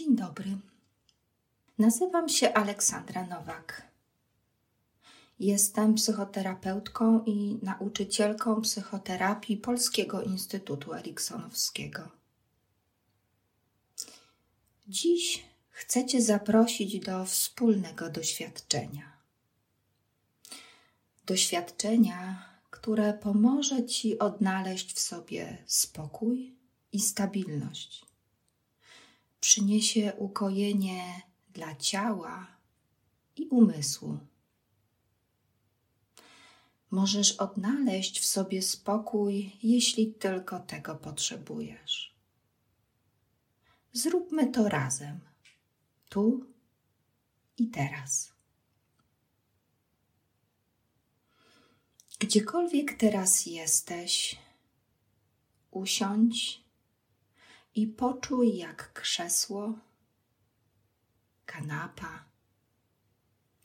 Dzień dobry. Nazywam się Aleksandra Nowak. Jestem psychoterapeutką i nauczycielką psychoterapii Polskiego Instytutu Eriksonowskiego. Dziś chcę Cię zaprosić do wspólnego doświadczenia. Doświadczenia, które pomoże Ci odnaleźć w sobie spokój i stabilność. Przyniesie ukojenie dla ciała i umysłu. Możesz odnaleźć w sobie spokój, jeśli tylko tego potrzebujesz. Zróbmy to razem, tu i teraz. Gdziekolwiek teraz jesteś, usiądź i poczuj, jak krzesło, kanapa,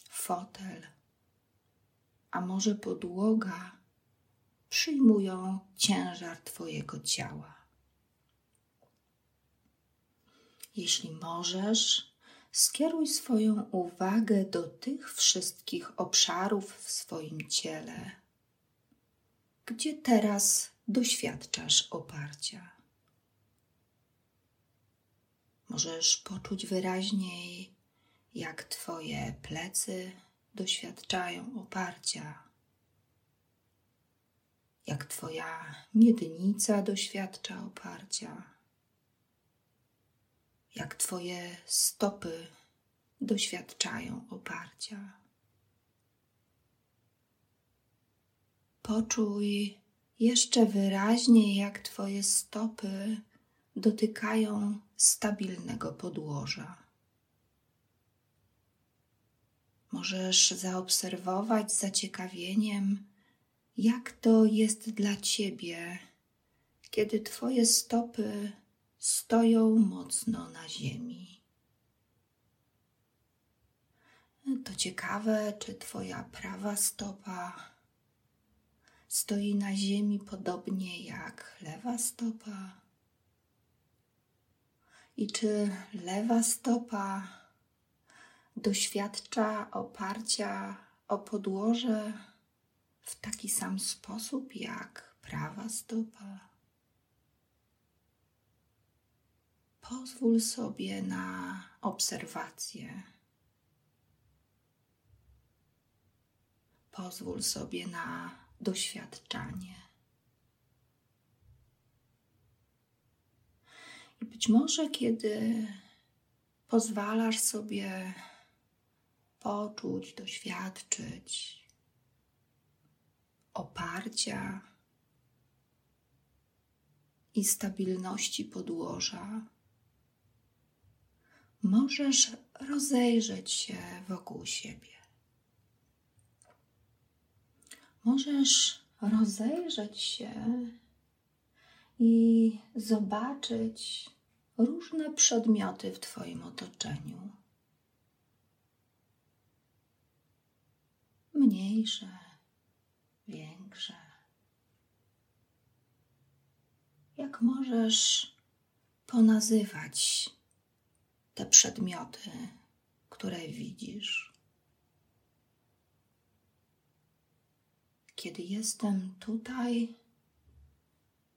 fotel, a może podłoga przyjmują ciężar Twojego ciała. Jeśli możesz, skieruj swoją uwagę do tych wszystkich obszarów w swoim ciele, gdzie teraz doświadczasz oparcia. Możesz poczuć wyraźniej, jak Twoje plecy doświadczają oparcia, jak Twoja miednica doświadcza oparcia, jak Twoje stopy doświadczają oparcia. Poczuj jeszcze wyraźniej, jak Twoje stopy dotykają stabilnego podłoża. Możesz zaobserwować z zaciekawieniem, jak to jest dla Ciebie, kiedy Twoje stopy stoją mocno na ziemi. To ciekawe, czy Twoja prawa stopa stoi na ziemi podobnie jak lewa stopa i czy lewa stopa doświadcza oparcia o podłoże w taki sam sposób jak prawa stopa? Pozwól sobie na obserwację. Pozwól sobie na doświadczanie. I być może, kiedy pozwalasz sobie poczuć, doświadczyć oparcia i stabilności podłoża, możesz rozejrzeć się wokół siebie. Możesz rozejrzeć się i zobaczyć różne przedmioty w Twoim otoczeniu. Mniejsze, większe. Jak możesz ponazywać te przedmioty, które widzisz? Kiedy jestem tutaj,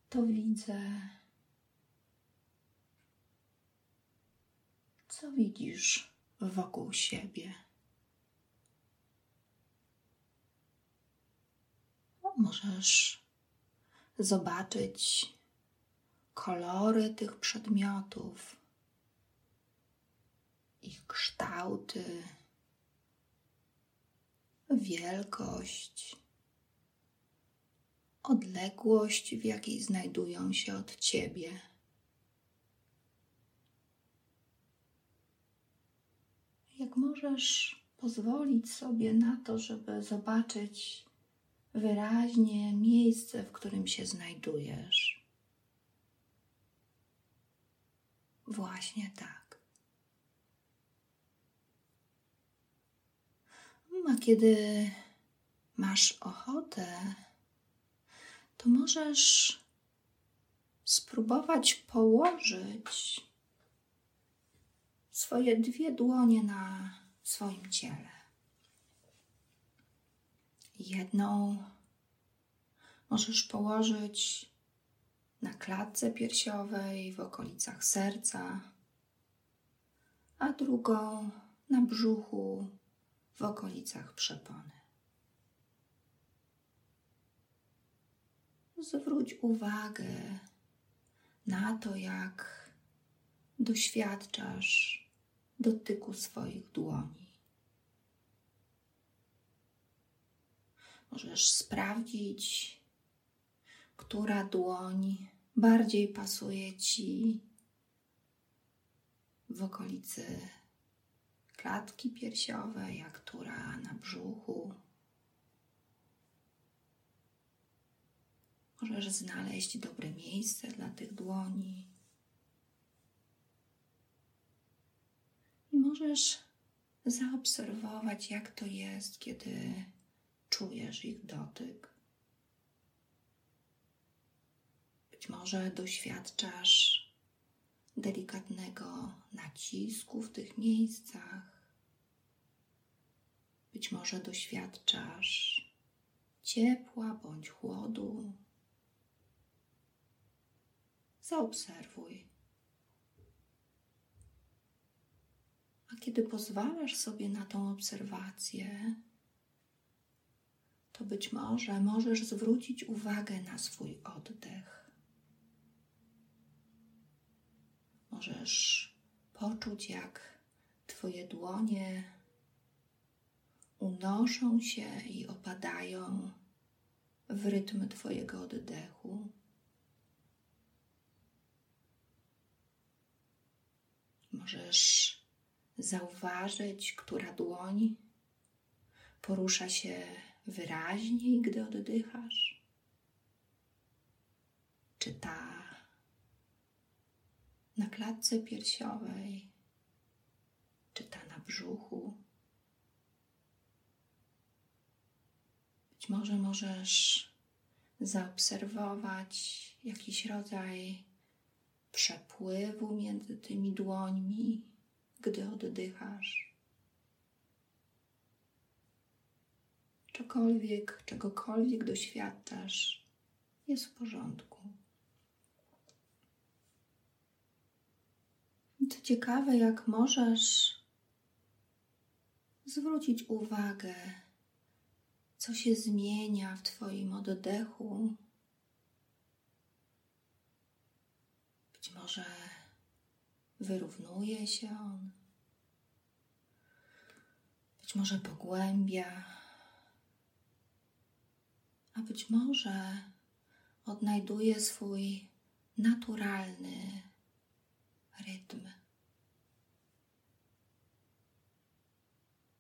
to widzę. Co widzisz wokół siebie? Możesz zobaczyć kolory tych przedmiotów, ich kształty, wielkość odległość, w jakiej znajdują się od Ciebie. Jak możesz pozwolić sobie na to, żeby zobaczyć wyraźnie miejsce, w którym się znajdujesz. Właśnie tak. A kiedy masz ochotę, to możesz spróbować położyć swoje dwie dłonie na swoim ciele. Jedną możesz położyć na klatce piersiowej w okolicach serca, a drugą na brzuchu w okolicach przepony. Zwróć uwagę na to, jak doświadczasz dotyku swoich dłoni. Możesz sprawdzić, która dłoń bardziej pasuje ci w okolicy klatki piersiowej, a która na brzuchu. Możesz znaleźć dobre miejsce dla tych dłoni. I możesz zaobserwować, jak to jest, kiedy czujesz ich dotyk. Być może doświadczasz delikatnego nacisku w tych miejscach. Być może doświadczasz ciepła bądź chłodu. Zaobserwuj. Kiedy pozwalasz sobie na tą obserwację, to być może możesz zwrócić uwagę na swój oddech. Możesz poczuć, jak Twoje dłonie unoszą się i opadają w rytm Twojego oddechu. Możesz zauważyć, która dłoń porusza się wyraźniej, gdy oddychasz. Czy ta na klatce piersiowej, czy ta na brzuchu. Być może możesz zaobserwować jakiś rodzaj przepływu między tymi dłońmi, gdy oddychasz. Cokolwiek, czegokolwiek doświadczasz, jest w porządku. Co ciekawe, jak możesz zwrócić uwagę, co się zmienia w Twoim oddechu. Być może wyrównuje się on, być może pogłębia, a być może odnajduje swój naturalny rytm.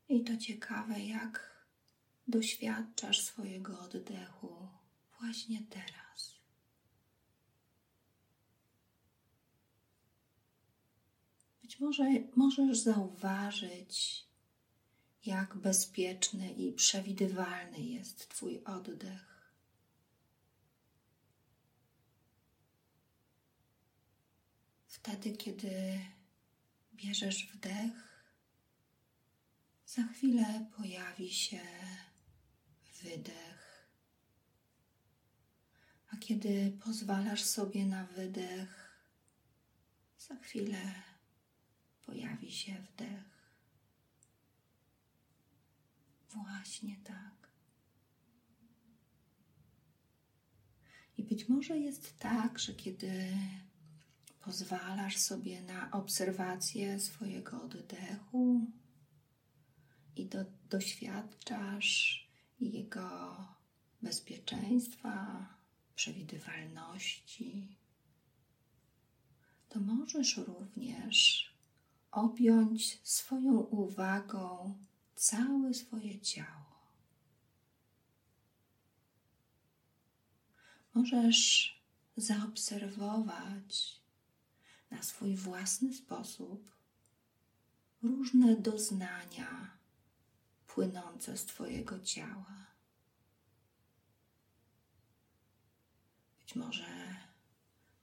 I to ciekawe, jak doświadczasz swojego oddechu właśnie teraz. Być może możesz zauważyć, jak bezpieczny i przewidywalny jest Twój oddech. Wtedy, kiedy bierzesz wdech, za chwilę pojawi się wydech. A kiedy pozwalasz sobie na wydech, za chwilę pojawi się wdech. Właśnie tak. I być może jest tak, że kiedy pozwalasz sobie na obserwację swojego oddechu i do, doświadczasz jego bezpieczeństwa, przewidywalności, to możesz również objąć swoją uwagą całe swoje ciało. Możesz zaobserwować na swój własny sposób różne doznania płynące z Twojego ciała. Być może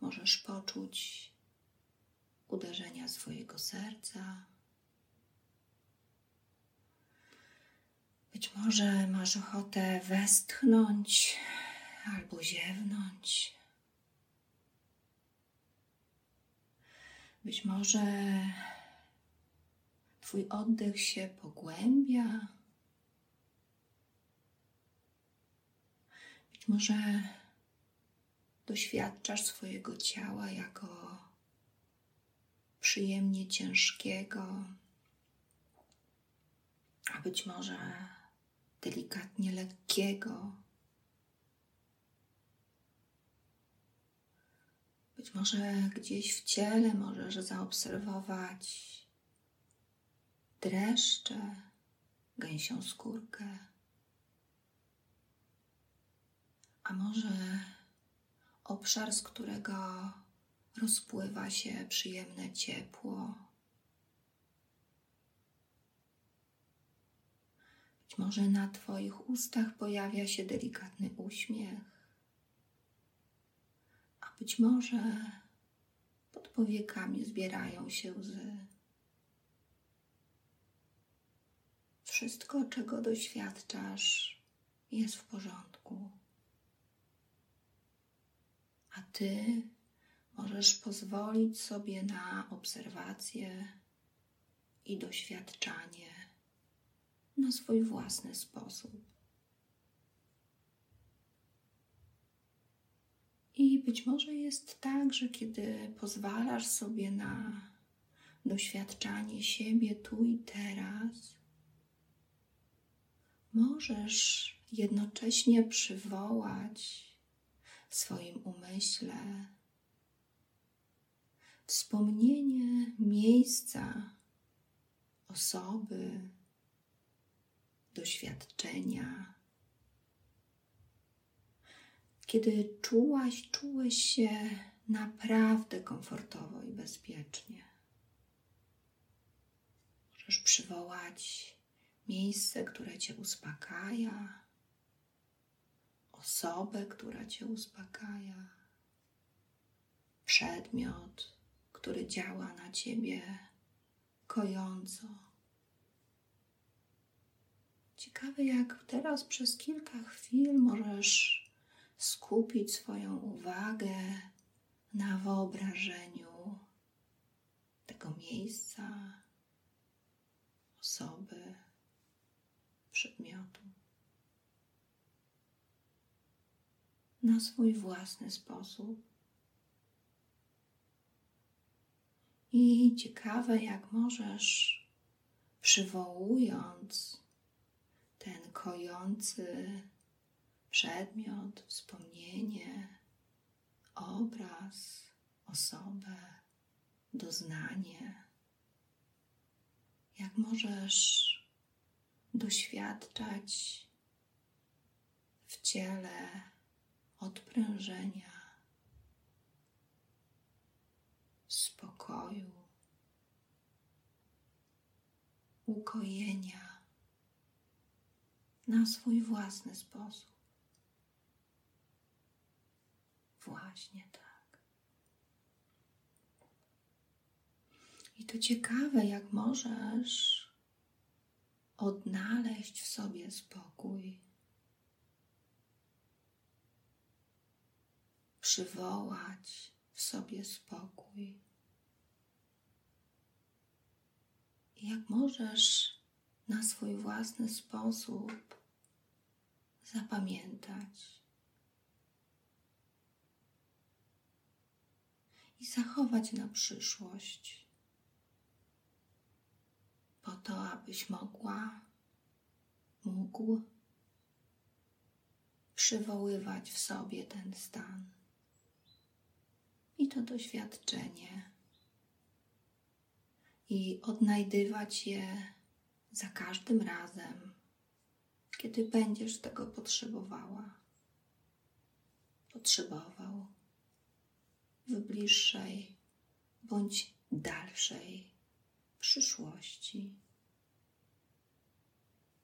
możesz poczuć uderzenia swojego serca. Być może masz ochotę westchnąć albo ziewnąć. Być może Twój oddech się pogłębia. Być może doświadczasz swojego ciała jako przyjemnie ciężkiego, a być może delikatnie lekkiego. Być może gdzieś w ciele możesz zaobserwować dreszcze, gęsią skórkę. A może obszar, z którego rozpływa się przyjemne ciepło. Być może na Twoich ustach pojawia się delikatny uśmiech, a być może pod powiekami zbierają się łzy. Wszystko, czego doświadczasz, jest w porządku. A Ty możesz pozwolić sobie na obserwację i doświadczanie na swój własny sposób. I być może jest tak, że kiedy pozwalasz sobie na doświadczanie siebie tu i teraz, możesz jednocześnie przywołać w swoim umyśle wspomnienie miejsca, osoby, doświadczenia. Kiedy czułaś, czułeś się naprawdę komfortowo i bezpiecznie. Możesz przywołać miejsce, które Cię uspokaja, osobę, która Cię uspokaja, przedmiot, który działa na Ciebie kojąco. Ciekawe, jak teraz przez kilka chwil możesz skupić swoją uwagę na wyobrażeniu tego miejsca, osoby przedmiotu na swój własny sposób. I ciekawe, jak możesz, przywołując ten kojący przedmiot, wspomnienie, obraz, osobę, doznanie, jak możesz doświadczać w ciele odprężenia, ukojenia na swój własny sposób. Właśnie tak. I to ciekawe, jak możesz odnaleźć w sobie spokój, przywołać w sobie spokój. Jak możesz na swój własny sposób zapamiętać i zachować na przyszłość po to, abyś mogła, mógł przywoływać w sobie ten stan. I to doświadczenie i odnajdywać je za każdym razem, kiedy będziesz tego potrzebowała, potrzebował w bliższej bądź dalszej przyszłości.